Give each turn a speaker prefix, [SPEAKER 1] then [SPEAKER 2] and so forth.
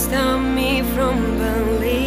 [SPEAKER 1] Stop me from believing.